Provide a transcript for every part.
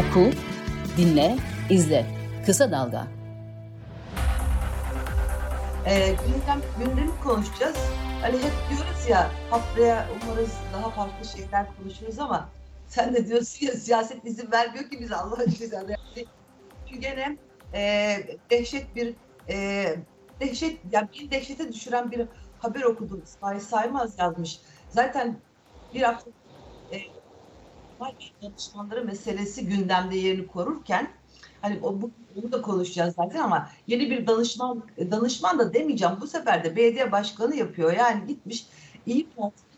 Oku, dinle, izle. Kısa Dalga. Ee, gündem, gündemi konuşacağız. Hani hep diyoruz ya haftaya umarız daha farklı şeyler konuşuruz ama sen de diyorsun ya siyaset izin vermiyor ki bize Allah. Yani çünkü gene e, dehşet bir e, dehşet yani bir dehşete düşüren bir haber okudum. İsmail Saymaz yazmış. Zaten bir hafta e, danışmanları meselesi gündemde yerini korurken hani o, bu, bunu da konuşacağız zaten ama yeni bir danışman danışman da demeyeceğim bu sefer de belediye başkanı yapıyor. Yani gitmiş iyi Parti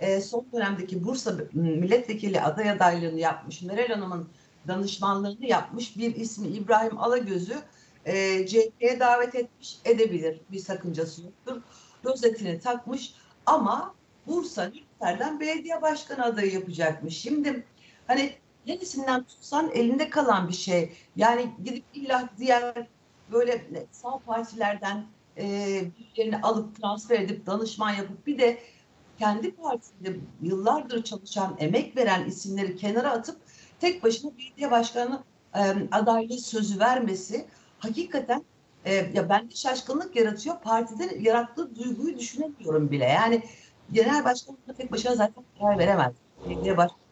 e, son dönemdeki Bursa milletvekili aday adaylığını yapmış. Meral Hanım'ın danışmanlığını yapmış bir ismi İbrahim Alagöz'ü e, CHP'ye davet etmiş edebilir. Bir sakıncası yoktur. Rozetini takmış ama Bursa Nükter'den belediye başkanı adayı yapacakmış. Şimdi hani neresinden tutsan elinde kalan bir şey. Yani gidip illa diğer böyle sağ partilerden e, birilerini alıp transfer edip danışman yapıp bir de kendi partisinde yıllardır çalışan, emek veren isimleri kenara atıp tek başına belediye başkanı e, adaylığı sözü vermesi hakikaten e, ya bende şaşkınlık yaratıyor. Partide yarattığı duyguyu düşünemiyorum bile. Yani genel başkan tek başına zaten karar veremez. Belediye başkanı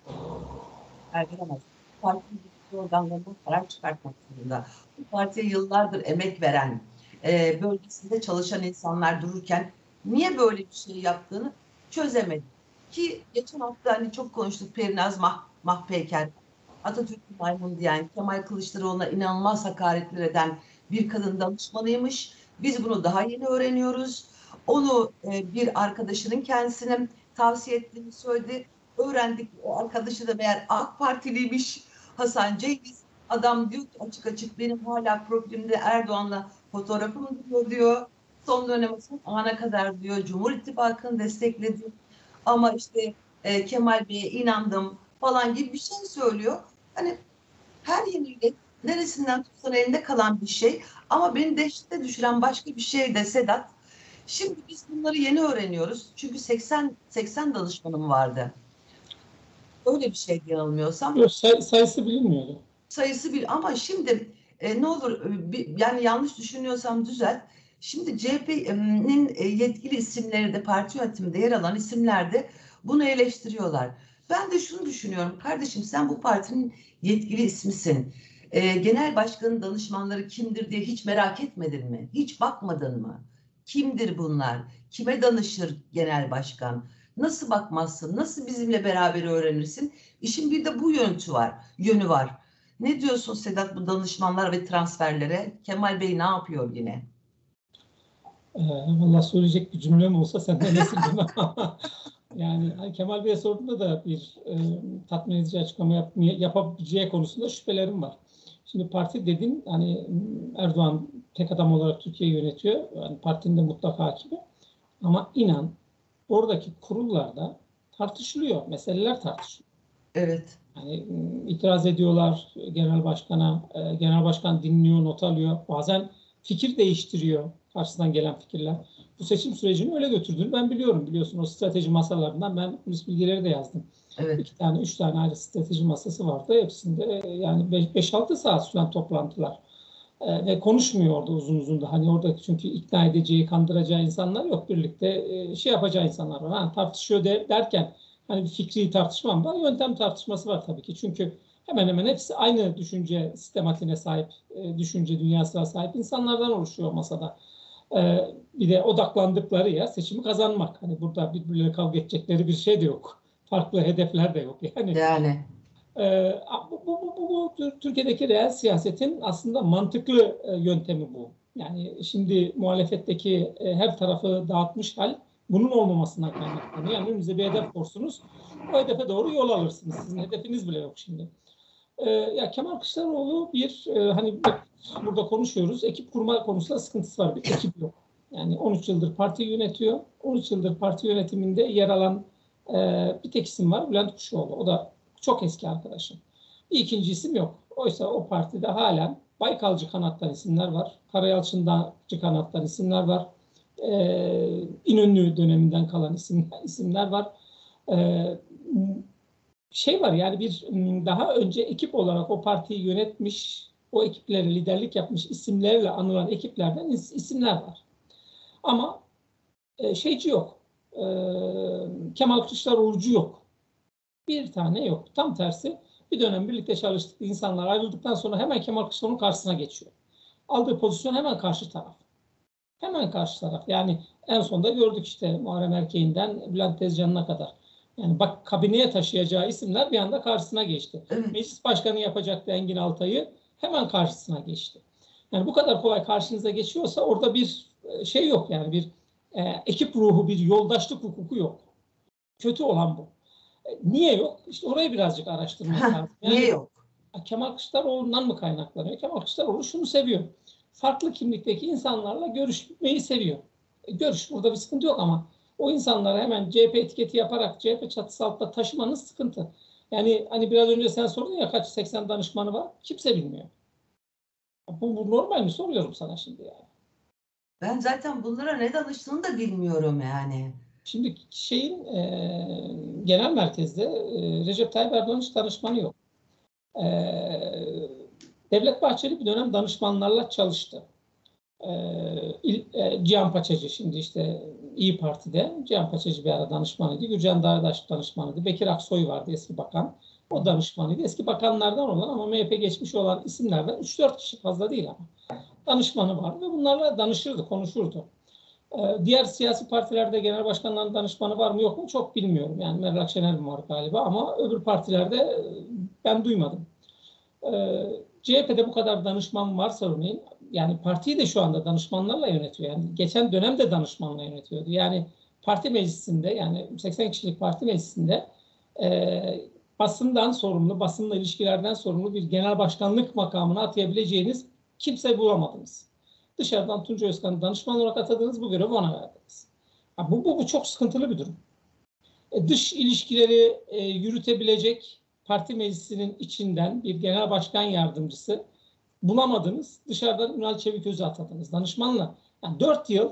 karar veremez. Partinin organlarından karar çıkartmak zorunda. Bu partiye yıllardır emek veren, e, bölgesinde çalışan insanlar dururken niye böyle bir şey yaptığını çözemedim. Ki geçen hafta hani çok konuştuk Perinaz Mah Mahpeyker, Atatürk'ün maymun diyen, Kemal Kılıçdaroğlu'na inanılmaz hakaretler eden bir kadın danışmanıymış. Biz bunu daha yeni öğreniyoruz. Onu e, bir arkadaşının kendisine tavsiye ettiğini söyledi. Öğrendik o arkadaşı da meğer AK Partiliymiş Hasan Cengiz. Adam diyor açık açık benim hala profilimde Erdoğan'la fotoğrafım duruyor diyor. Son döneme son ana kadar diyor Cumhur İttifakı'nı destekledi. Ama işte e, Kemal Bey'e inandım falan gibi bir şey söylüyor. Hani her yeniyle neresinden tutsan elinde kalan bir şey. Ama beni dehşete düşüren başka bir şey de Sedat. Şimdi biz bunları yeni öğreniyoruz. Çünkü 80 80 danışmanım vardı. Öyle bir şey yanılmıyorsam. Yok, say, sayısı bilinmiyordu. Sayısı bir ama şimdi e, ne olur e, bir, yani yanlış düşünüyorsam düzelt. Şimdi CHP'nin e, yetkili isimleri de parti yönetiminde yer alan isimler de bunu eleştiriyorlar. Ben de şunu düşünüyorum. Kardeşim sen bu partinin yetkili ismisin. E, genel başkanın danışmanları kimdir diye hiç merak etmedin mi? Hiç bakmadın mı? Kimdir bunlar? Kime danışır genel başkan? Nasıl bakmazsın? Nasıl bizimle beraber öğrenirsin? İşin bir de bu yönü var. Yönü var. Ne diyorsun Sedat bu danışmanlar ve transferlere? Kemal Bey ne yapıyor yine? Ee, Valla söyleyecek bir cümlem olsa senden ama yani hani Kemal Bey'e sorduğunda da bir e, tatmin edici açıklama yap, yapabileceği konusunda şüphelerim var. Şimdi parti dedin hani Erdoğan tek adam olarak Türkiye yönetiyor. Yani partinin de mutlak hakimi. Ama inan oradaki kurullarda tartışılıyor. Meseleler tartışılıyor. Evet. Yani itiraz ediyorlar genel başkana. E, genel başkan dinliyor, not alıyor. Bazen fikir değiştiriyor karşısından gelen fikirler. Bu seçim sürecini öyle götürdüğünü ben biliyorum. Biliyorsun o strateji masalarından ben bu bilgileri de yazdım. Evet. İki tane, üç tane ayrı strateji masası vardı. Hepsinde yani 5-6 saat süren toplantılar. Ee, ve konuşmuyor orada uzun uzun da. Hani orada çünkü ikna edeceği, kandıracağı insanlar yok. Birlikte e, şey yapacağı insanlar var. Yani tartışıyor de, derken hani fikri tartışma var. Yöntem tartışması var tabii ki. Çünkü hemen hemen hepsi aynı düşünce sistematiğine sahip, e, düşünce dünyasına sahip insanlardan oluşuyor masada. E, bir de odaklandıkları ya seçimi kazanmak. Hani burada birbirleriyle kavga edecekleri bir şey de yok. Farklı hedefler de yok. Yani, yani. E, bu, bu, bu, bu, bu Türkiye'deki reel siyasetin aslında mantıklı e, yöntemi bu. Yani şimdi muhalefetteki e, her tarafı dağıtmış hal bunun olmamasına kaynaklanıyor. Yani önünüze bir hedef korsunuz, o hedefe doğru yol alırsınız. Sizin hedefiniz bile yok şimdi. Ee, ya Kemal Kılıçdaroğlu bir e, hani burada konuşuyoruz. Ekip kurma konusunda sıkıntısı var. Bir ekip yok. Yani 13 yıldır parti yönetiyor. 13 yıldır parti yönetiminde yer alan e, bir tek isim var. Bülent Kuşoğlu. O da çok eski arkadaşım. Bir ikinci isim yok. Oysa o partide halen Baykalcı kanattan isimler var. Karayalçıncı kanattan isimler var. Ee, İnönü döneminden kalan isim, isimler var. Ee, şey var yani bir daha önce ekip olarak o partiyi yönetmiş, o ekiplere liderlik yapmış isimlerle anılan ekiplerden is- isimler var. Ama e, şeyci yok. E, Kemal Kılıçdaroğlu'cu yok. Bir tane yok. Tam tersi bir dönem birlikte çalıştık insanlar ayrıldıktan sonra hemen Kemal Kılıçdaroğlu'nun karşısına geçiyor. Aldığı pozisyon hemen karşı taraf. Hemen karşı taraf. Yani en sonda gördük işte Muharrem Erkeği'nden Bülent Tezcan'ına kadar. Yani bak kabineye taşıyacağı isimler bir anda karşısına geçti. Evet. Meclis Başkanı yapacaktı Engin Altay'ı hemen karşısına geçti. Yani bu kadar kolay karşınıza geçiyorsa orada bir e, şey yok yani bir e, ekip ruhu, bir yoldaşlık hukuku yok. Kötü olan bu. Niye yok? İşte orayı birazcık araştırmak lazım. Yani, Niye yok? Kemal Kılıçdaroğlu'ndan mı kaynaklanıyor? Kemal Kılıçdaroğlu şunu seviyor. Farklı kimlikteki insanlarla görüşmeyi seviyor. E, Görüş burada bir sıkıntı yok ama o insanlara hemen CHP etiketi yaparak CHP çatısı altında taşımanız sıkıntı. Yani hani biraz önce sen sordun ya kaç 80 danışmanı var? Kimse bilmiyor. Bu, bu normal mi? Soruyorum sana şimdi yani. Ben zaten bunlara ne danıştığını da bilmiyorum yani. Şimdi şeyin e, genel merkezde e, Recep Tayyip Erdoğan hiç danışmanı yok. E, Devlet Bahçeli bir dönem danışmanlarla çalıştı. E, İl- e, Cihan Paçacı şimdi işte İyi Parti'de Cihan Paçacı bir ara danışmanıydı. Gürcan Dağdaş danışmanıydı. Bekir Aksoy vardı eski bakan. O danışmanıydı. Eski bakanlardan olan ama MHP geçmiş olan isimlerden 3-4 kişi fazla değil ama danışmanı var ve bunlarla danışırdı, konuşurdu. Ee, Diğer siyasi partilerde genel başkanların danışmanı var mı yok mu çok bilmiyorum. Yani Meral Akşener var galiba ama öbür partilerde e, ben duymadım. Ee, CHP'de bu kadar danışman varsa örneğin yani partiyi de şu anda danışmanlarla yönetiyor. Yani geçen dönemde danışmanla yönetiyordu. Yani parti meclisinde yani 80 kişilik parti meclisinde e, basından sorumlu, basınla ilişkilerden sorumlu bir genel başkanlık makamına atayabileceğiniz kimse bulamadınız. Dışarıdan Tunca Özkan'ı danışman olarak atadınız, bu görevi ona verdiniz. Ha, bu, bu, bu çok sıkıntılı bir durum. E, dış ilişkileri e, yürütebilecek parti meclisinin içinden bir genel başkan yardımcısı bulamadınız. Dışarıdan Ünal Çeviköz'ü atadınız danışmanla. Yani 4 yıl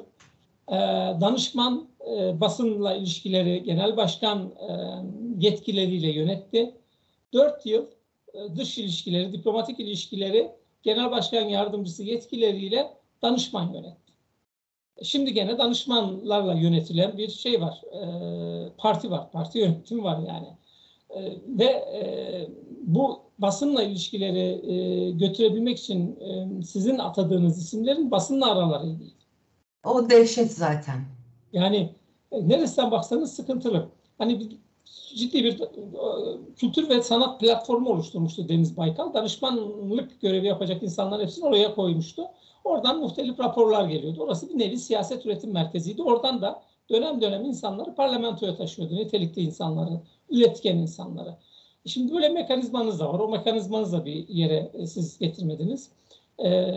e, danışman e, basınla ilişkileri genel başkan e, yetkileriyle yönetti. 4 yıl e, dış ilişkileri, diplomatik ilişkileri genel başkan yardımcısı yetkileriyle danışman yönetti. Şimdi gene danışmanlarla yönetilen bir şey var. e, parti var. Parti yönetimi var yani. E, ve e, bu basınla ilişkileri e, götürebilmek için e, sizin atadığınız isimlerin basınla araları değil. O dehşet zaten. Yani e, neresinden baksanız sıkıntılı. Hani ciddi bir e, kültür ve sanat platformu oluşturmuştu Deniz Baykal. Danışmanlık görevi yapacak insanların hepsini oraya koymuştu. Oradan muhtelif raporlar geliyordu. Orası bir nevi siyaset üretim merkeziydi. Oradan da dönem dönem insanları parlamentoya taşıyordu. Nitelikli insanları, üretken insanları. Şimdi böyle mekanizmanız da var. O mekanizmanızı da bir yere e, siz getirmediniz. E,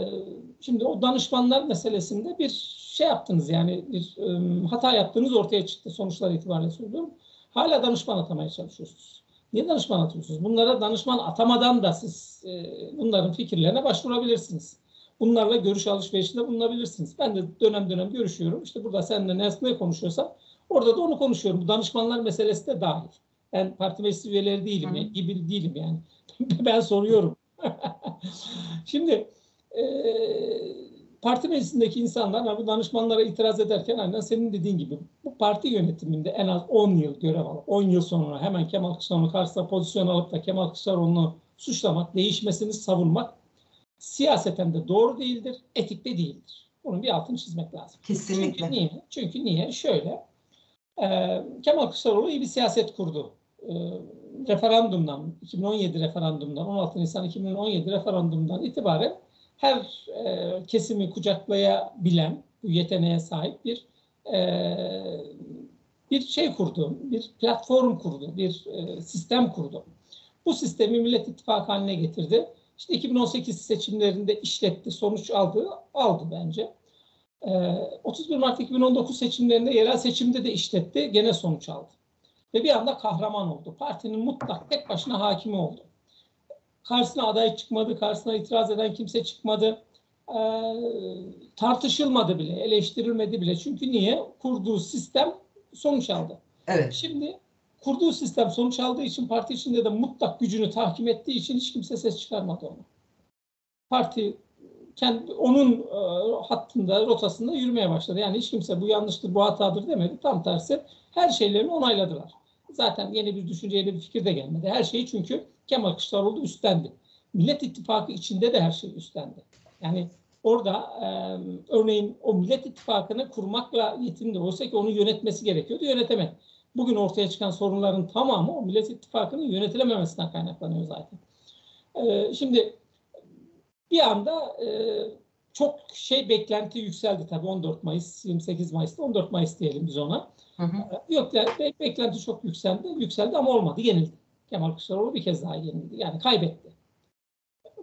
Şimdi o danışmanlar meselesinde bir şey yaptınız yani bir e, hata yaptığınız ortaya çıktı sonuçlar itibariyle söylüyorum. Hala danışman atamaya çalışıyorsunuz. Niye danışman atıyorsunuz? Bunlara danışman atamadan da siz e, bunların fikirlerine başvurabilirsiniz. Bunlarla görüş alışverişinde bulunabilirsiniz. Ben de dönem dönem görüşüyorum. İşte burada seninle ne, ne konuşuyorsam orada da onu konuşuyorum. Bu danışmanlar meselesi de dahil. Ben parti meclis üyeleri değilim. Hı. ya, gibi değilim yani. ben soruyorum. Şimdi e, parti meclisindeki insanlar bu danışmanlara itiraz ederken aynen senin dediğin gibi bu parti yönetiminde en az 10 yıl görev alıp 10 yıl sonra hemen Kemal Kılıçdaroğlu karşısına pozisyon alıp da Kemal Kılıçdaroğlu'nu suçlamak, değişmesini savunmak siyaseten de doğru değildir, etik de değildir. Bunun bir altını çizmek lazım. Kesinlikle. Çünkü niye? Çünkü niye? Şöyle, e, Kemal Kılıçdaroğlu iyi bir siyaset kurdu. E, referandumdan, 2017 referandumdan, 16 Nisan 2017 referandumdan itibaren her e, kesimi kucaklayabilen, bu yeteneğe sahip bir e, bir şey kurdu, bir platform kurdu, bir e, sistem kurdu. Bu sistemi Millet İttifakı haline getirdi. İşte 2018 seçimlerinde işletti, sonuç aldı, aldı bence. E, 31 Mart 2019 seçimlerinde yerel seçimde de işletti, gene sonuç aldı. Ve bir anda kahraman oldu. Partinin mutlak tek başına hakimi oldu. Karşısına aday çıkmadı, karşısına itiraz eden kimse çıkmadı. Ee, tartışılmadı bile, eleştirilmedi bile. Çünkü niye? Kurduğu sistem sonuç aldı. Evet. Şimdi kurduğu sistem sonuç aldığı için parti içinde de mutlak gücünü tahkim ettiği için hiç kimse ses çıkarmadı ona. Parti kendi onun e, hattında, rotasında yürümeye başladı. Yani hiç kimse bu yanlıştır, bu hatadır demedi. Tam tersi her şeylerini onayladılar. Zaten yeni bir düşünce, yeni bir fikir de gelmedi. Her şeyi çünkü Kemal Kılıçdaroğlu üstlendi. Millet İttifakı içinde de her şeyi üstlendi. Yani orada e, örneğin o Millet İttifakı'nı kurmakla yetindi. Oysa ki onu yönetmesi gerekiyordu, yönetemedi. Bugün ortaya çıkan sorunların tamamı o Millet İttifakı'nın yönetilememesinden kaynaklanıyor zaten. E, şimdi bir anda e, çok şey beklenti yükseldi tabii 14 Mayıs, 28 Mayıs'ta 14 Mayıs diyelim biz ona. Hı hı. Yok yani be- beklenti çok yükseldi, yükseldi ama olmadı, yenildi. Kemal Kılıçdaroğlu bir kez daha yenildi. Yani kaybetti.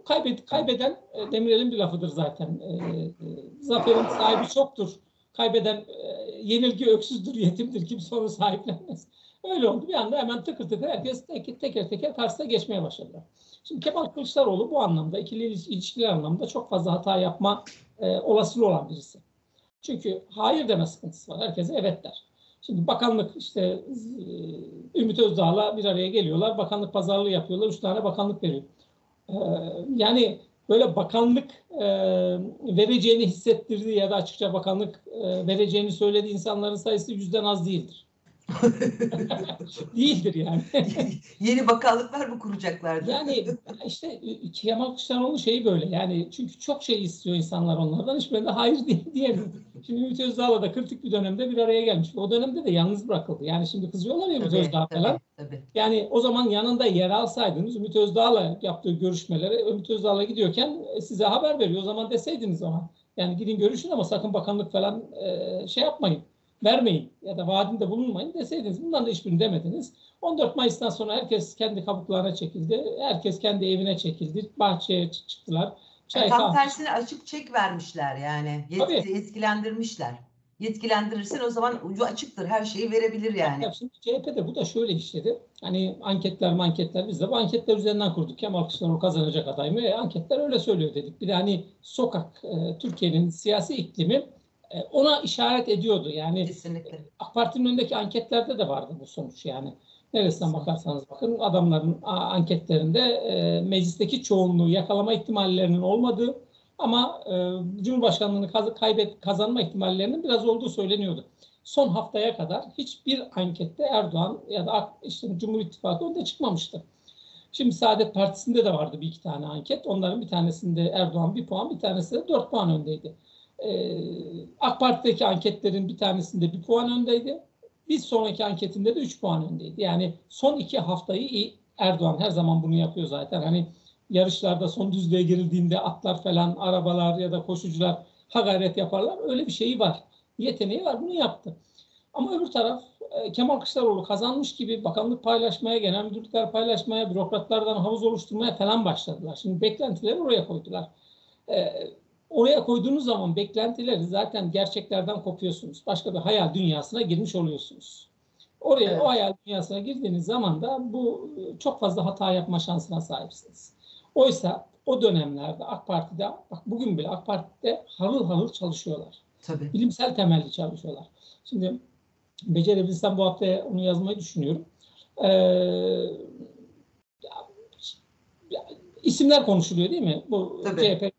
Kaybet, kaybeden e, Demirel'in bir lafıdır zaten. E, e, zaferin sahibi çoktur. Kaybeden e, yenilgi öksüzdür, yetimdir. Kimse onu sahiplenmez. Öyle oldu. Bir anda hemen tıkır tıkır herkes tek, teker teker karşısına geçmeye başladılar. Şimdi Kemal Kılıçdaroğlu bu anlamda, ikili iliş- ilişkiler anlamda çok fazla hata yapma e, olasılığı olan birisi. Çünkü hayır deme sıkıntısı var. Herkese evet der. Şimdi bakanlık işte e, Ümit Özdağ'la bir araya geliyorlar. Bakanlık pazarlığı yapıyorlar. Üç tane bakanlık veriyor. Ee, yani böyle bakanlık e, vereceğini hissettirdiği ya da açıkça bakanlık e, vereceğini söylediği insanların sayısı yüzden az değildir. değildir yani. Yeni bakanlıklar mı kuracaklardı? Yani işte e, Kemal Kılıçdaroğlu şeyi böyle yani çünkü çok şey istiyor insanlar onlardan hiçbirine de hayır diye, diyemiyor. Şimdi Ümit Özdağ'la da kritik bir dönemde bir araya gelmiş. O dönemde de yalnız bırakıldı. Yani şimdi kızıyorlar ya Ümit Tabii, Özdağ tabii, falan. tabii. Yani o zaman yanında yer alsaydınız Ümit Özdağ'la yaptığı görüşmelere Ümit Özdağ'la gidiyorken e, size haber veriyor. O zaman deseydiniz ona. Yani gidin görüşün ama sakın bakanlık falan e, şey yapmayın. Vermeyin ya da vaadinde bulunmayın deseydiniz. Bundan da hiçbirini demediniz. 14 Mayıs'tan sonra herkes kendi kabuklarına çekildi. Herkes kendi evine çekildi. Bahçeye çı- çıktılar. Çay Yani tam kahve. tersine açık çek vermişler yani. Tabii. Yetki, yetkilendirmişler. Yetkilendirirsen o zaman ucu açıktır. Her şeyi verebilir yani. Ya şimdi CHP'de bu da şöyle işledi. Hani anketler anketler biz de bu anketler üzerinden kurduk. Kemal Kılıçdaroğlu kazanacak aday mı? E, anketler öyle söylüyor dedik. Bir de hani sokak e, Türkiye'nin siyasi iklimi e, ona işaret ediyordu. Yani Kesinlikle. AK Parti'nin önündeki anketlerde de vardı bu sonuç yani. Neresinden bakarsanız bakın adamların anketlerinde e, meclisteki çoğunluğu yakalama ihtimallerinin olmadığı ama e, Cumhurbaşkanlığını kaz- kaybet kazanma ihtimallerinin biraz olduğu söyleniyordu. Son haftaya kadar hiçbir ankette Erdoğan ya da işte Cumhur İttifakı önde çıkmamıştı. Şimdi Saadet Partisi'nde de vardı bir iki tane anket. Onların bir tanesinde Erdoğan bir puan, bir tanesi de dört puan öndeydi. Ee, AK Parti'deki anketlerin bir tanesinde bir puan öndeydi. Bir sonraki anketinde de 3 puan öndeydi. Yani son iki haftayı. Erdoğan her zaman bunu yapıyor zaten. Hani yarışlarda son düzlüğe girildiğinde atlar falan, arabalar ya da koşucular ha gayret yaparlar. Öyle bir şeyi var. Yeteneği var. Bunu yaptı. Ama öbür taraf e, Kemal Kılıçdaroğlu kazanmış gibi bakanlık paylaşmaya, genel müdürlükler paylaşmaya, bürokratlardan havuz oluşturmaya falan başladılar. Şimdi beklentileri oraya koydular. E, oraya koyduğunuz zaman beklentileri zaten gerçeklerden kopuyorsunuz. Başka bir hayal dünyasına girmiş oluyorsunuz. Oraya Evet. o hayal dünyasına girdiğiniz zaman da bu e, çok fazla hata yapma şansına sahipsiniz. Oysa o dönemlerde AK Parti'de, bak bugün bile AK Parti'de harıl harıl çalışıyorlar. Tabii. Bilimsel temelli çalışıyorlar. Şimdi becerebilsem bu hafta onu yazmayı düşünüyorum. Ee, ya- ya- isimler konuşuluyor değil mi? Bu Tabii. CHP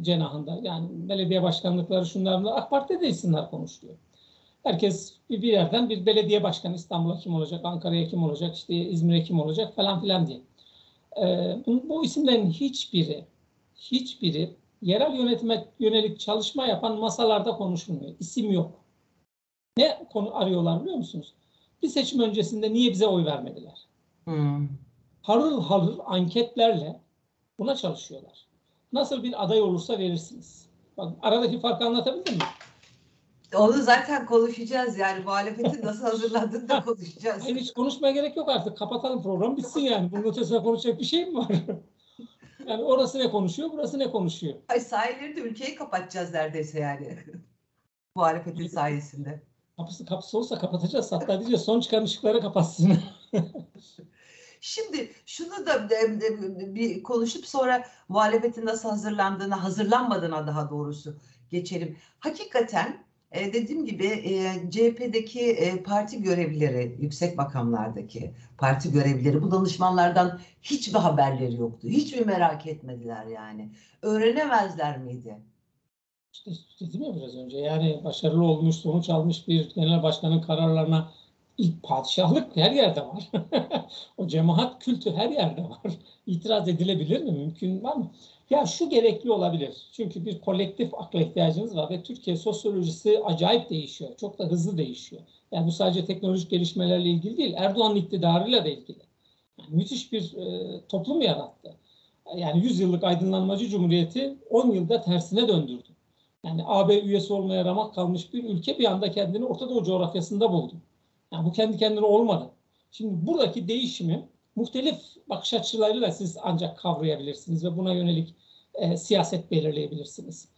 cenahında. Yani belediye başkanlıkları şunlar bunlar. AK Parti'de de isimler konuşuluyor. Herkes bir bir yerden bir belediye başkanı İstanbul'a kim olacak, Ankara'ya kim olacak, işte İzmir'e kim olacak falan filan diye. Ee, bu, bu isimlerin hiçbiri, hiçbiri yerel yönetime yönelik çalışma yapan masalarda konuşulmuyor. İsim yok. Ne konu arıyorlar biliyor musunuz? Bir seçim öncesinde niye bize oy vermediler? Hmm. Harıl harıl anketlerle buna çalışıyorlar. Nasıl bir aday olursa verirsiniz. Bak aradaki farkı anlatabildim mi? Onu zaten konuşacağız yani muhalefetin nasıl hazırlandığını da konuşacağız. Hayır hiç konuşmaya gerek yok artık. Kapatalım program bitsin yani. Bunun ötesine konuşacak bir şey mi var? yani orası ne konuşuyor, burası ne konuşuyor? Ay sahilleri de ülkeyi kapatacağız neredeyse yani. muhalefetin sayesinde. Kapısı kapısı olsa kapatacağız. Hatta diyeceğiz son çıkan ışıkları kapatsın. Şimdi şunu da bir konuşup sonra muhalefetin nasıl hazırlandığına, hazırlanmadığına daha doğrusu geçelim. Hakikaten E, dediğim gibi e, CHP'deki e, parti görevlileri, yüksek makamlardaki parti görevlileri bu danışmanlardan hiçbir haberleri yoktu. Hiçbir merak etmediler yani. Öğrenemezler miydi? İşte dedim ya biraz önce yani başarılı olmuş, sonuç almış bir genel başkanın kararlarına ilk padişahlık her yerde var. o cemaat kültü her yerde var. İtiraz edilebilir mi? Mümkün var mı? Ya şu gerekli olabilir. Çünkü bir kolektif akla ihtiyacınız var ve Türkiye sosyolojisi acayip değişiyor. Çok da hızlı değişiyor. Yani bu sadece teknolojik gelişmelerle ilgili değil. Erdoğan'ın iktidarıyla da ilgili. Yani müthiş bir e, toplum yarattı. Yani 100 yıllık aydınlanmacı cumhuriyeti 10 yılda tersine döndürdü. Yani AB üyesi olmaya ramak kalmış bir ülke bir anda kendini Orta Doğu coğrafyasında buldu. Yani bu kendi kendine olmadı. Şimdi buradaki değişimi muhtelif bakış açılarıyla siz ancak kavrayabilirsiniz ve buna yönelik e, siyaset belirleyebilirsiniz.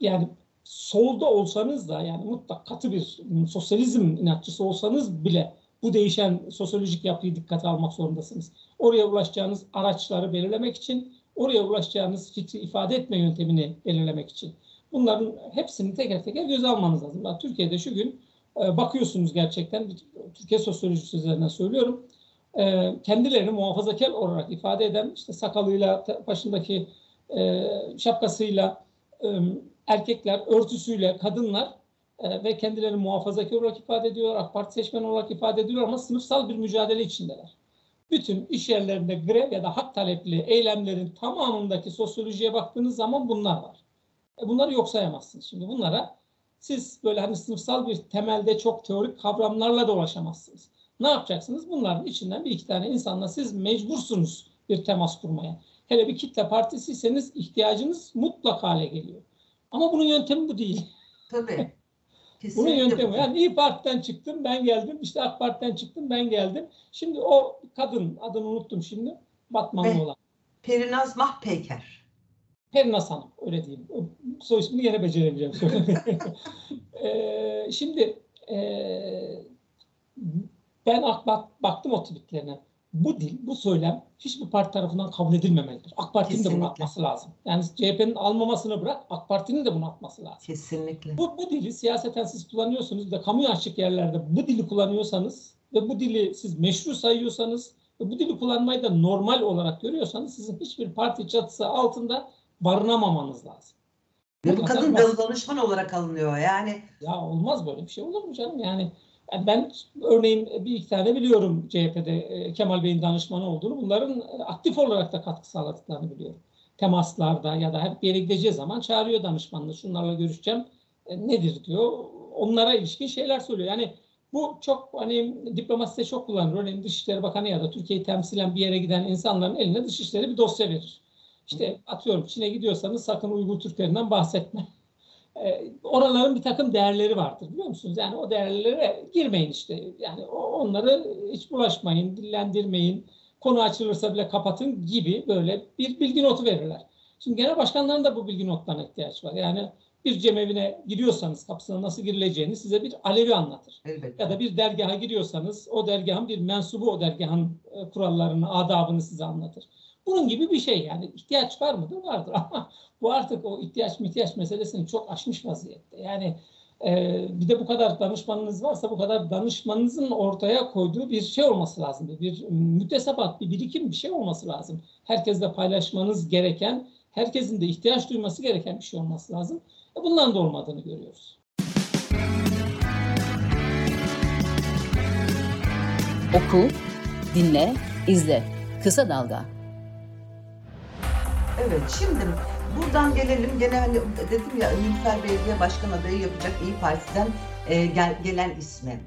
Yani solda olsanız da yani mutlak katı bir sosyalizm inatçısı olsanız bile bu değişen sosyolojik yapıyı dikkate almak zorundasınız. Oraya ulaşacağınız araçları belirlemek için, oraya ulaşacağınız fikri ifade etme yöntemini belirlemek için. Bunların hepsini teker teker göze almanız lazım. Yani Türkiye'de şu gün bakıyorsunuz gerçekten, Türkiye sosyolojisi üzerinden söylüyorum, e, kendilerini muhafazakar olarak ifade eden, işte sakalıyla, başındaki e, şapkasıyla, erkekler, örtüsüyle, kadınlar ve kendilerini muhafazakar olarak ifade ediyor, AK Parti seçmen olarak ifade ediyor ama sınıfsal bir mücadele içindeler. Bütün iş yerlerinde grev ya da hak talepli eylemlerin tamamındaki sosyolojiye baktığınız zaman bunlar var. Bunları yok sayamazsınız. Şimdi bunlara siz böyle hani sınıfsal bir temelde çok teorik kavramlarla da ulaşamazsınız. Ne yapacaksınız? Bunların içinden bir iki tane insanla siz mecbursunuz bir temas kurmaya. Hele bir kitle partisiyseniz ihtiyacınız mutlak hale geliyor. Ama bunun yöntemi bu değil. Tabii. Kesinlikle bunun yöntemi. Yani İyi Parti'den çıktım ben geldim. İşte AK Parti'den çıktım ben geldim. Şimdi o kadın adını unuttum şimdi. Batmanlı olan. Perinaz Mahpeyker. Perinaz Hanım öyle diyeyim. Soy ismini yine beceremeyeceğim. ee, şimdi e, ben bak, baktım o tweetlerine. Bu dil, bu söylem hiçbir parti tarafından kabul edilmemelidir. AK Parti'nin de bunu atması lazım. Yani CHP'nin almamasını bırak, AK Parti'nin de bunu atması lazım. Kesinlikle. Bu, bu dili siyaseten siz kullanıyorsunuz ve kamuya açık yerlerde bu dili kullanıyorsanız ve bu dili siz meşru sayıyorsanız ve bu dili kullanmayı da normal olarak görüyorsanız sizin hiçbir parti çatısı altında barınamamanız lazım. Ve bu kadın basit. danışman olarak alınıyor yani. Ya olmaz böyle bir şey olur mu canım? Yani, yani ben örneğin bir iki tane biliyorum CHP'de e, Kemal Bey'in danışmanı olduğunu. Bunların aktif olarak da katkı sağladıklarını biliyorum. Temaslarda ya da hep bir yere gideceği zaman çağırıyor danışmanını. Şunlarla görüşeceğim. E, nedir diyor. Onlara ilişkin şeyler söylüyor. Yani bu çok hani diplomaside çok kullanılır. Örneğin Dışişleri Bakanı ya da Türkiye'yi temsilen bir yere giden insanların eline Dışişleri bir dosya verir. İşte atıyorum Çin'e gidiyorsanız sakın Uygur Türklerinden bahsetme. E, oraların bir takım değerleri vardır biliyor musunuz? Yani o değerlere girmeyin işte. Yani onları hiç bulaşmayın, dillendirmeyin. Konu açılırsa bile kapatın gibi böyle bir bilgi notu verirler. Şimdi genel başkanların da bu bilgi notlarına ihtiyaç var. Yani bir cemevine giriyorsanız kapısına nasıl girileceğini size bir alevi anlatır. Elbette. Ya da bir dergaha giriyorsanız o dergahın bir mensubu o dergahın e, kurallarını, adabını size anlatır. Bunun gibi bir şey yani ihtiyaç var mıdır? Vardır ama bu artık o ihtiyaç ihtiyaç meselesini çok aşmış vaziyette. Yani e, bir de bu kadar danışmanınız varsa bu kadar danışmanınızın ortaya koyduğu bir şey olması lazım. Bir mütesebat, bir birikim bir şey olması lazım. Herkesle paylaşmanız gereken, herkesin de ihtiyaç duyması gereken bir şey olması lazım. E, bundan da olmadığını görüyoruz. Oku, dinle, izle. Kısa Dalga. Evet şimdi buradan gelelim gene hani dedim ya Nilüfer Belediye Başkan adayı yapacak İyi Parti'den e, gel, gelen ismi.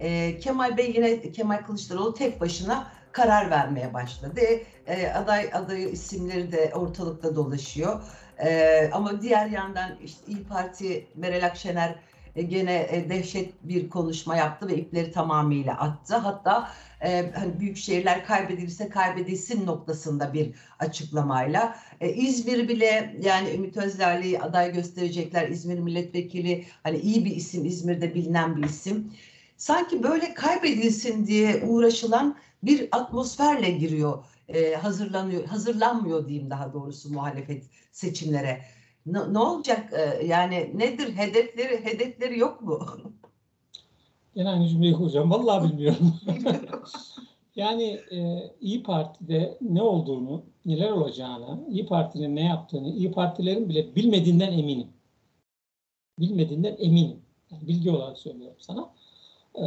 E, Kemal Bey yine Kemal Kılıçdaroğlu tek başına karar vermeye başladı. E, aday adayı isimleri de ortalıkta dolaşıyor. E, ama diğer yandan işte İyi Parti Meral Akşener gene e, dehşet bir konuşma yaptı ve ipleri tamamıyla attı. Hatta e, hani büyük şehirler kaybedilirse kaybedilsin noktasında bir açıklamayla. E, İzmir bile yani Ümit Özdağ'ı aday gösterecekler. İzmir milletvekili hani iyi bir isim İzmir'de bilinen bir isim. Sanki böyle kaybedilsin diye uğraşılan bir atmosferle giriyor, e, hazırlanıyor, hazırlanmıyor diyeyim daha doğrusu muhalefet seçimlere. Ne, ne olacak? Ee, yani nedir hedefleri? Hedefleri yok mu? Yine aynı cümleyi kuracağım. Vallahi bilmiyorum. yani e, İyi Parti'de ne olduğunu, neler olacağını, İyi Parti'nin ne yaptığını, İyi Partilerin bile bilmediğinden eminim. Bilmediğinden eminim. Yani bilgi olarak söylüyorum sana. E,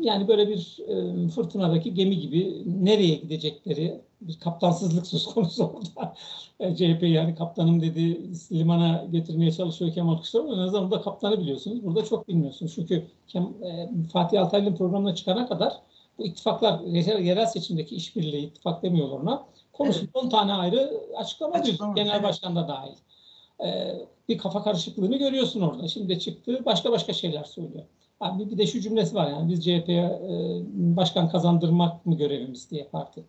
yani böyle bir e, fırtınadaki gemi gibi nereye gidecekleri bir kaptansızlık söz konusu orada. E, CHP yani kaptanım dedi limana getirmeye çalışıyor Kemal Kılıçdaroğlu. En azından da kaptanı biliyorsunuz. Burada çok bilmiyorsunuz. Çünkü Kem- e, Fatih Altaylı'nın programına çıkana kadar bu ittifaklar yerel, seçimdeki işbirliği ittifak demiyorlar ona. Konusunda 10 tane ayrı açıklama. Açıklama, Genel evet. başkan da dahil. E, bir kafa karışıklığını görüyorsun orada. Şimdi çıktı başka başka şeyler söylüyor. Abi bir de şu cümlesi var yani biz CHP'ye e, başkan kazandırmak mı görevimiz diye parti.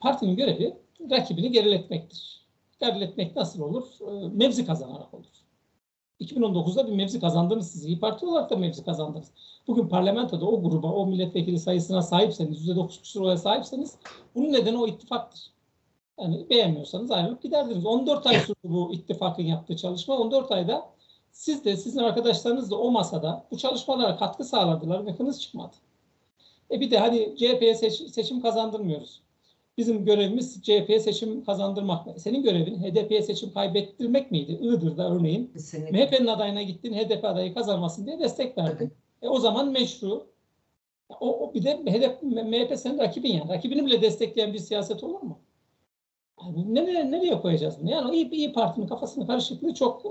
Partinin görevi rakibini geriletmektir. Geriletmek nasıl olur? E, mevzi kazanarak olur. 2019'da bir mevzi kazandınız siz. İyi Parti olarak da mevzi kazandınız. Bugün parlamentoda o gruba, o milletvekili sayısına sahipseniz, %9 küsur oya sahipseniz bunun nedeni o ittifaktır. Yani beğenmiyorsanız ayrılıp giderdiniz. 14 ay sürdü bu ittifakın yaptığı çalışma. 14 ayda siz de sizin arkadaşlarınız da o masada bu çalışmalara katkı sağladılar ve hınız çıkmadı. E bir de hani CHP'ye seç- seçim kazandırmıyoruz. Bizim görevimiz CHP'ye seçim kazandırmak. Senin görevin HDP'ye seçim kaybettirmek miydi? Iğdır'da örneğin Kesinlikle. MHP'nin adayına gittin HDP adayı kazanmasın diye destek verdin. E o zaman meşru. O, o bir de HDP, MHP senin rakibin yani. Rakibini bile destekleyen bir siyaset olur mu? Yani nereye, nereye koyacağız bunu? Yani İyi, İyi Parti'nin kafasının karışıklığı çok e,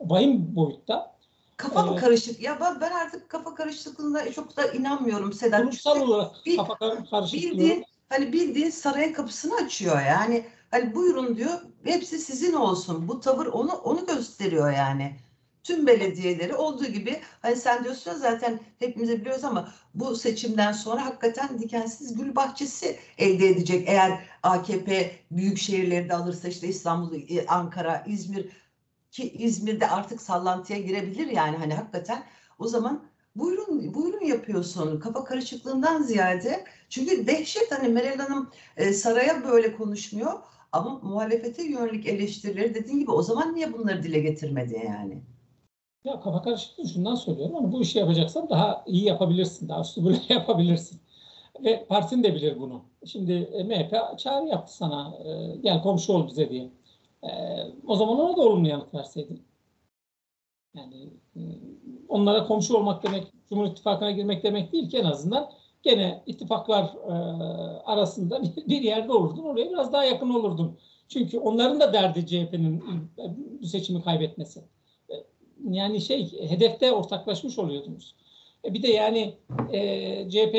vahim boyutta. Kafa mı Evet. karışık? Ya ben, ben artık kafa karışıklığına çok da inanmıyorum Sedat. Kurumsal olarak bir- kafa kar- karışıklığı. bildiğin hani bildiğin sarayın kapısını açıyor yani. Hani buyurun diyor. Hepsi sizin olsun. Bu tavır onu onu gösteriyor yani. Tüm belediyeleri olduğu gibi hani sen diyorsun zaten hepimiz de biliyoruz ama bu seçimden sonra hakikaten dikensiz gül bahçesi elde edecek. Eğer AKP büyük şehirleri de alırsa işte İstanbul, e, Ankara, İzmir ki İzmir'de artık sallantıya girebilir yani hani hakikaten o zaman buyurun buyurun yapıyorsun kafa karışıklığından ziyade çünkü dehşet hani Meral Hanım e, saraya böyle konuşmuyor ama muhalefete yönelik eleştirileri dediğin gibi o zaman niye bunları dile getirmedi yani? Ya kafa karışıklığı şundan söylüyorum. Hani bu işi yapacaksan daha iyi yapabilirsin. Daha üstü böyle yapabilirsin. Ve partin de bilir bunu. Şimdi e, MHP çağrı yaptı sana. e, gel komşu ol bize diye. E, o zaman ona da olumlu yanıt verseydin. Yani e, onlara komşu olmak demek Cumhur İttifakı'na girmek demek değil ki en azından gene ittifaklar e, arasında bir, yerde olurdun. Oraya biraz daha yakın olurdun. Çünkü onların da derdi CHP'nin e, bu seçimi kaybetmesi. E, yani şey hedefte ortaklaşmış oluyordunuz. E bir de yani e, CHP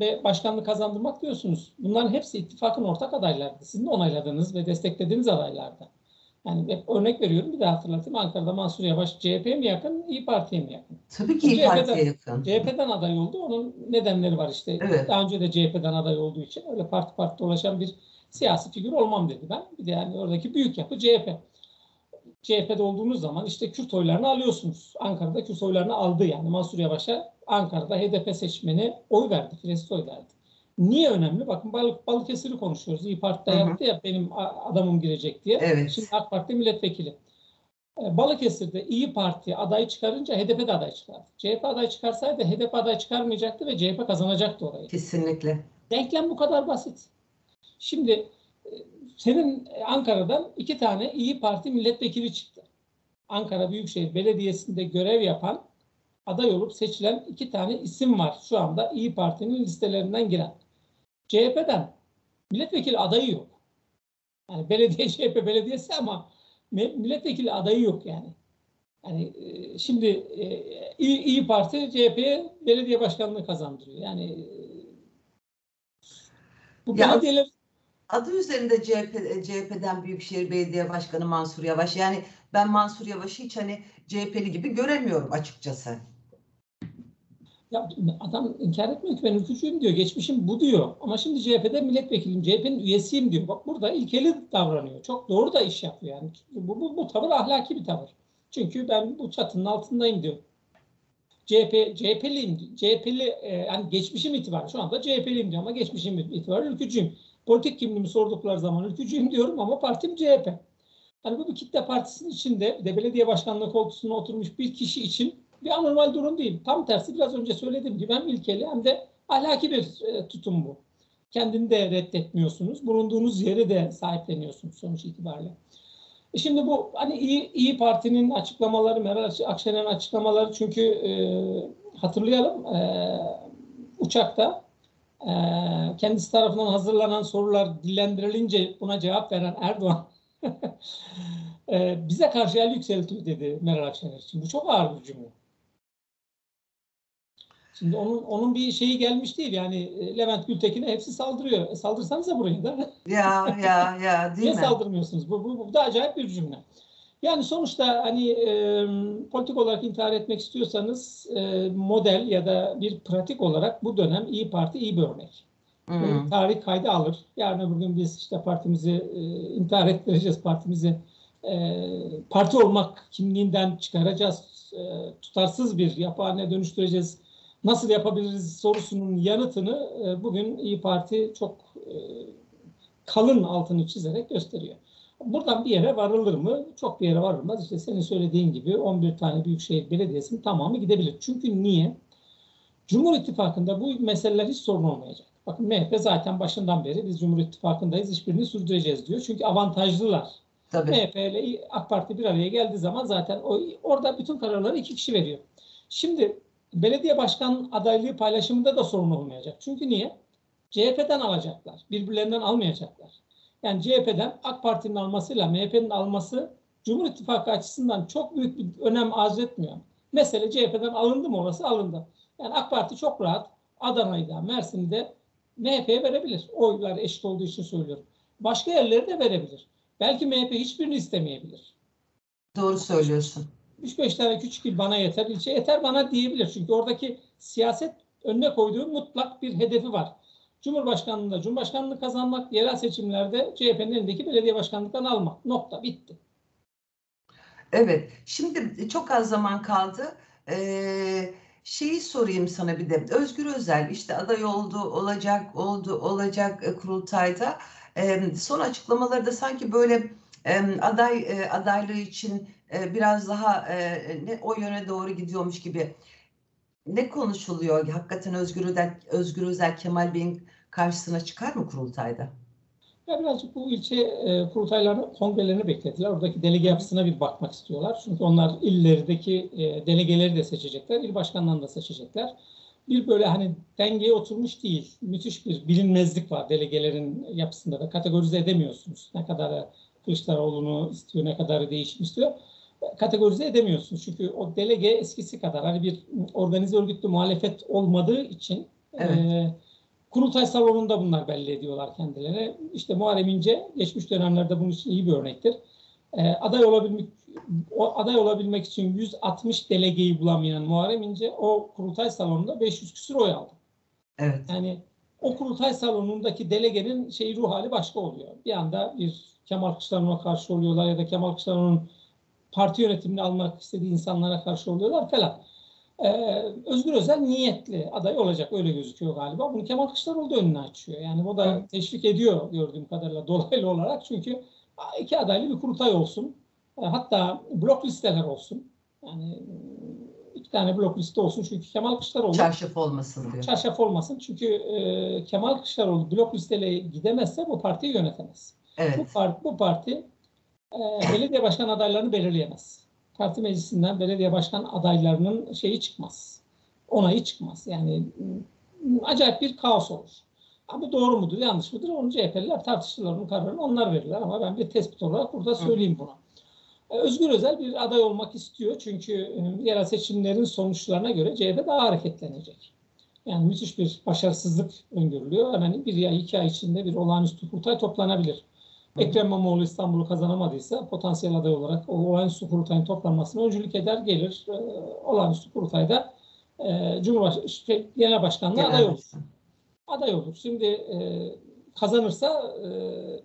ve başkanlığı kazandırmak diyorsunuz. Bunların hepsi ittifakın ortak adaylardı. Sizin onayladığınız ve desteklediğiniz adaylardı. Yani hep örnek veriyorum bir daha hatırlatayım. Ankara'da Mansur Yavaş CHP'ye mi yakın, İyi Parti'ye mi yakın? Tabii ki İYİ CHP'den Parti'ye yakın. CHP'den aday oldu. Onun nedenleri var işte. Evet. Daha önce de CHP'den aday olduğu için öyle parti parti dolaşan bir siyasi figür olmam dedi ben. Bir de yani oradaki büyük yapı CHP. CHP'de olduğunuz zaman işte Kürt oylarını alıyorsunuz. Ankara'da Kürt oylarını aldı yani. Mansur Yavaş'a Ankara'da HDP seçmeni oy verdi. Filistin oy verdi. Niye önemli? Bakın Balık, Balıkesir'i konuşuyoruz. İyi Parti'de Hı hı. yaptı ya benim adamım girecek diye. Evet. Şimdi AK Parti milletvekili. E, Balıkesir'de İyi Parti aday çıkarınca HDP de aday çıkardı. CHP aday çıkarsaydı HDP aday çıkarmayacaktı ve CHP kazanacaktı orayı. Kesinlikle. Denklem bu kadar basit. Şimdi e, senin Ankara'dan iki tane İyi Parti milletvekili çıktı. Ankara Büyükşehir Belediyesi'nde görev yapan aday olup seçilen iki tane isim var şu anda İyi Parti'nin listelerinden giren. CHP'den milletvekili adayı yok. Yani belediye CHP belediyesi ama milletvekili adayı yok yani. Yani e, şimdi e, İyi, İyi Parti CHP'ye belediye başkanlığı kazandırıyor. Yani e, bu Ya- belediyeler Adı üzerinde CHP, CHP'den Büyükşehir Belediye Başkanı Mansur Yavaş. Yani ben Mansur Yavaş'ı hiç hani CHP'li gibi göremiyorum açıkçası. Ya adam inkar etmiyor ki ben ülkücüyüm diyor. Geçmişim bu diyor. Ama şimdi CHP'de milletvekiliyim, CHP'nin üyesiyim diyor. Bak burada ilkeli davranıyor. Çok doğru da iş yapıyor yani. Bu, bu, bu tavır ahlaki bir tavır. Çünkü ben bu çatının altındayım diyor. CHP, CHP'liyim. CHP'li e, yani geçmişim itibariyle şu anda CHP'liyim diyor ama geçmişim itibariyle ülkücüyüm. Politik kimliğimi sordukları zaman ülkücüyüm diyorum ama partim CHP. Hani bu bir kitle partisinin içinde de belediye başkanlığı koltuğuna oturmuş bir kişi için bir anormal durum değil. Tam tersi biraz önce söylediğim gibi hem ilkeli hem de ahlaki bir e, tutum bu. Kendini de reddetmiyorsunuz. Bulunduğunuz yeri de sahipleniyorsunuz sonuç itibariyle. E şimdi bu hani İyi, İyi Parti'nin açıklamaları, Meral Akşener'in açıklamaları çünkü e, hatırlayalım e, uçakta e, kendisi tarafından hazırlanan sorular dillendirilince buna cevap veren Erdoğan e, bize karşı el yükseltiyor dedi Meral Akşener için. Bu çok ağır bir cümle. Şimdi onun onun bir şeyi gelmiş değil yani e, Levent Gültekin'e hepsi saldırıyor. E, saldırsanıza burayı da. Ya ya ya değil Niye mi? saldırmıyorsunuz? Bu, bu, bu da acayip bir cümle. Yani sonuçta hani e, politik olarak intihar etmek istiyorsanız e, model ya da bir pratik olarak bu dönem İyi Parti iyi bir örnek. Hmm. Tarih kaydı alır. Yarın öbür gün biz işte partimizi e, intihar ettireceğiz, partimizi e, parti olmak kimliğinden çıkaracağız, e, tutarsız bir yapı haline dönüştüreceğiz. Nasıl yapabiliriz sorusunun yanıtını e, bugün İyi Parti çok e, kalın altını çizerek gösteriyor. Buradan bir yere varılır mı? Çok bir yere varılmaz. İşte senin söylediğin gibi 11 tane büyükşehir belediyesinin tamamı gidebilir. Çünkü niye? Cumhur İttifakı'nda bu meseleler hiç sorun olmayacak. Bakın MHP zaten başından beri biz Cumhur İttifakı'ndayız, hiçbirini sürdüreceğiz diyor. Çünkü avantajlılar. Tabii. MHP ile AK Parti bir araya geldiği zaman zaten o, orada bütün kararları iki kişi veriyor. Şimdi belediye başkan adaylığı paylaşımında da sorun olmayacak. Çünkü niye? CHP'den alacaklar. Birbirlerinden almayacaklar. Yani CHP'den AK Parti'nin almasıyla MHP'nin alması Cumhur İttifakı açısından çok büyük bir önem arz etmiyor. Mesele CHP'den alındı mı orası alındı. Yani AK Parti çok rahat Adana'yı da Mersin'i de MHP'ye verebilir. Oylar eşit olduğu için söylüyorum. Başka yerleri de verebilir. Belki MHP hiçbirini istemeyebilir. Doğru söylüyorsun. 3-5 tane küçük il bana yeter, ilçe yeter bana diyebilir. Çünkü oradaki siyaset önüne koyduğu mutlak bir hedefi var. Cumhurbaşkanlığında Cumhurbaşkanlığı kazanmak, yerel seçimlerde CHP'nin elindeki belediye başkanlıklarını almak. Nokta. Bitti. Evet. Şimdi çok az zaman kaldı. Ee, şeyi sorayım sana bir de. Özgür Özel işte aday oldu, olacak, oldu, olacak e, kurultayda. Ee, son açıklamaları da sanki böyle aday e, adaylığı için e, biraz daha e, ne o yöne doğru gidiyormuş gibi. Ne konuşuluyor? Hakikaten Özgür Özel, Özgür Özel Kemal Bey'in karşısına çıkar mı kurultayda? Ya birazcık bu ilçe e, kurultaylarını, kongrelerini beklediler. Oradaki delege yapısına bir bakmak istiyorlar. Çünkü onlar illerdeki e, delegeleri de seçecekler, il başkanlarını da seçecekler. Bir böyle hani dengeye oturmuş değil. Müthiş bir bilinmezlik var delegelerin yapısında da. Kategorize edemiyorsunuz. Ne kadar Kılıçdaroğlu'nu istiyor, ne kadar değişim istiyor. Kategorize edemiyorsunuz. Çünkü o delege eskisi kadar hani bir organize örgütlü muhalefet olmadığı için Evet. e, Kurultay salonunda bunlar belli ediyorlar kendilerine. İşte Muharrem İnce geçmiş dönemlerde bunun için iyi bir örnektir. Ee, aday olabilmek o aday olabilmek için 160 delegeyi bulamayan Muharrem İnce o kurultay salonunda 500 küsur oy aldı. Evet. Yani o kurultay salonundaki delegenin şey ruh hali başka oluyor. Bir anda bir Kemal Kılıçdaroğlu'na karşı oluyorlar ya da Kemal Kılıçdaroğlu'nun parti yönetimini almak istediği insanlara karşı oluyorlar falan. Ee, Özgür Özel niyetli aday olacak öyle gözüküyor galiba. Bunu Kemal Kılıçdaroğlu da önüne açıyor. Yani o da teşvik ediyor gördüğüm kadarıyla dolaylı olarak. Çünkü iki adaylı bir kurultay olsun. E, Hatta blok listeler olsun. Yani iki tane blok liste olsun. Çünkü Kemal Kılıçdaroğlu Çarşaf olmasın diyor. çarşaf olmasın. Çünkü e, Kemal Kılıçdaroğlu blok listeyle gidemezse bu partiyi yönetemez. Bu, Evet. parti, bu parti e, belediye başkan adaylarını belirleyemez. Parti meclisinden belediye başkan adaylarının şeyi çıkmaz. Onayı çıkmaz. Yani m, acayip bir kaos olur. Bu doğru mudur, yanlış mıdır? Onu CHP'liler tartışırlar, onun kararını onlar verirler. Ama ben bir tespit olarak burada söyleyeyim bunu. E, Özgür Özel bir aday olmak istiyor. Çünkü e, yerel seçimlerin sonuçlarına göre CHP daha hareketlenecek. Yani müthiş bir başarısızlık öngörülüyor. Hemen bir ay, iki ay içinde bir olağanüstü kurultay toplanabilir. Ekrem İmamoğlu İstanbul'u kazanamadıysa potansiyel aday olarak o olağanüstü kurultayın toplanmasına öncülük eder, gelir. E, olağanüstü kurultayda e, Cumhurbaşkanı, şey, Genel Başkanlığı aday Genel olur. başkan. Aday olur. Şimdi e, kazanırsa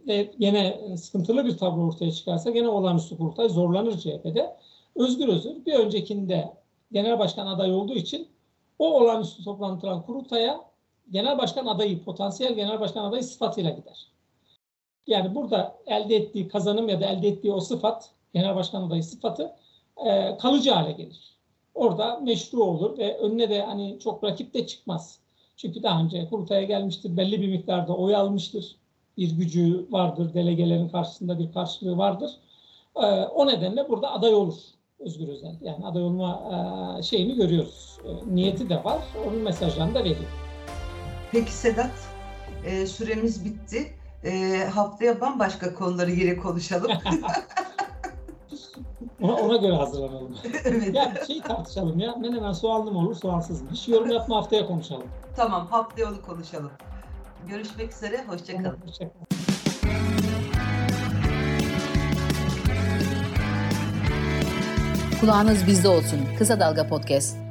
e, gene sıkıntılı bir tablo ortaya çıkarsa gene olağanüstü kurultay zorlanır CHP'de. Özgür Özel bir öncekinde genel başkan adayı olduğu için o olağanüstü toplantılan kurultaya genel başkan adayı, potansiyel genel başkan adayı sıfatıyla gider. Yani burada elde ettiği kazanım ya da elde ettiği o sıfat, genel başkan adayı sıfatı e, kalıcı hale gelir. Orada meşru olur ve önüne de hani çok rakip de çıkmaz. Çünkü daha önce kurultaya gelmiştir, belli bir miktarda oy almıştır. Bir gücü vardır, delegelerin karşısında bir karşılığı vardır. E, o nedenle burada aday olur Özgür Özel. Yani aday olma e, şeyini görüyoruz. E, niyeti de var, onun mesajlarını da veriyor. Peki Sedat, e, süremiz bitti. E, haftaya bambaşka konuları yine konuşalım. Ona, ona göre hazırlanalım. evet. Ya şey tartışalım ya. Menemen soğanlı mı olur, soğansız mı? Hiç yorum yapma haftaya konuşalım. Tamam, haftaya onu konuşalım. Görüşmek üzere, hoşçakalın. Hoşçakalın. Kulağınız bizde olsun. Kısa Dalga Podcast.